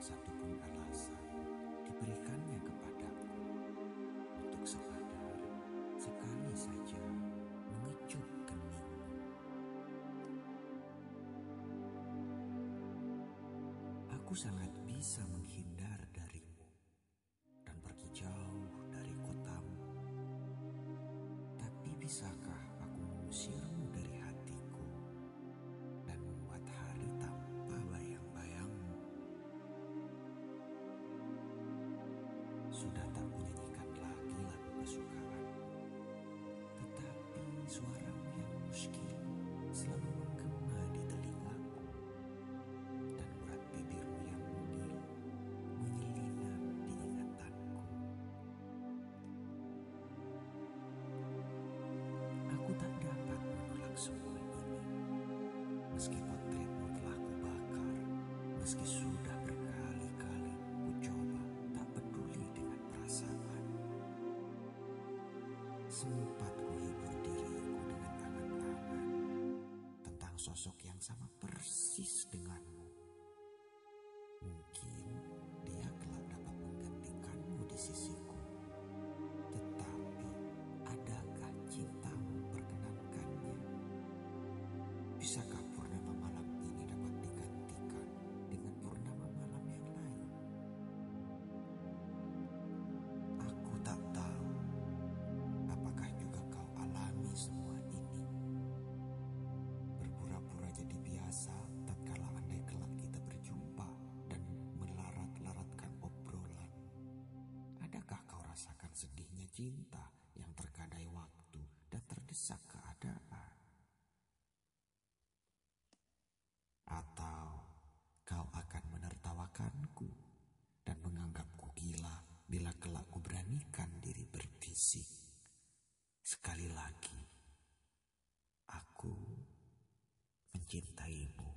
satupun alasan diberikannya kepadaku untuk sekadar sekali saja mengecup keningmu. Aku sangat bisa menghindar darimu dan pergi jauh dari kotamu. Tapi bisakah aku mengusirmu meski sudah berkali-kali ku coba tak peduli dengan perasaan. Sempat ku hibur diriku dengan angan-angan tentang sosok yang sama persis denganmu. Mungkin dia kelak dapat menggantikanmu di sisiku. Tetapi adakah cintamu perkenankannya? Bisakah cinta yang terkadai waktu dan terdesak keadaan. Atau kau akan menertawakanku dan menganggapku gila bila kelak ku beranikan diri berbisik. Sekali lagi, aku mencintaimu.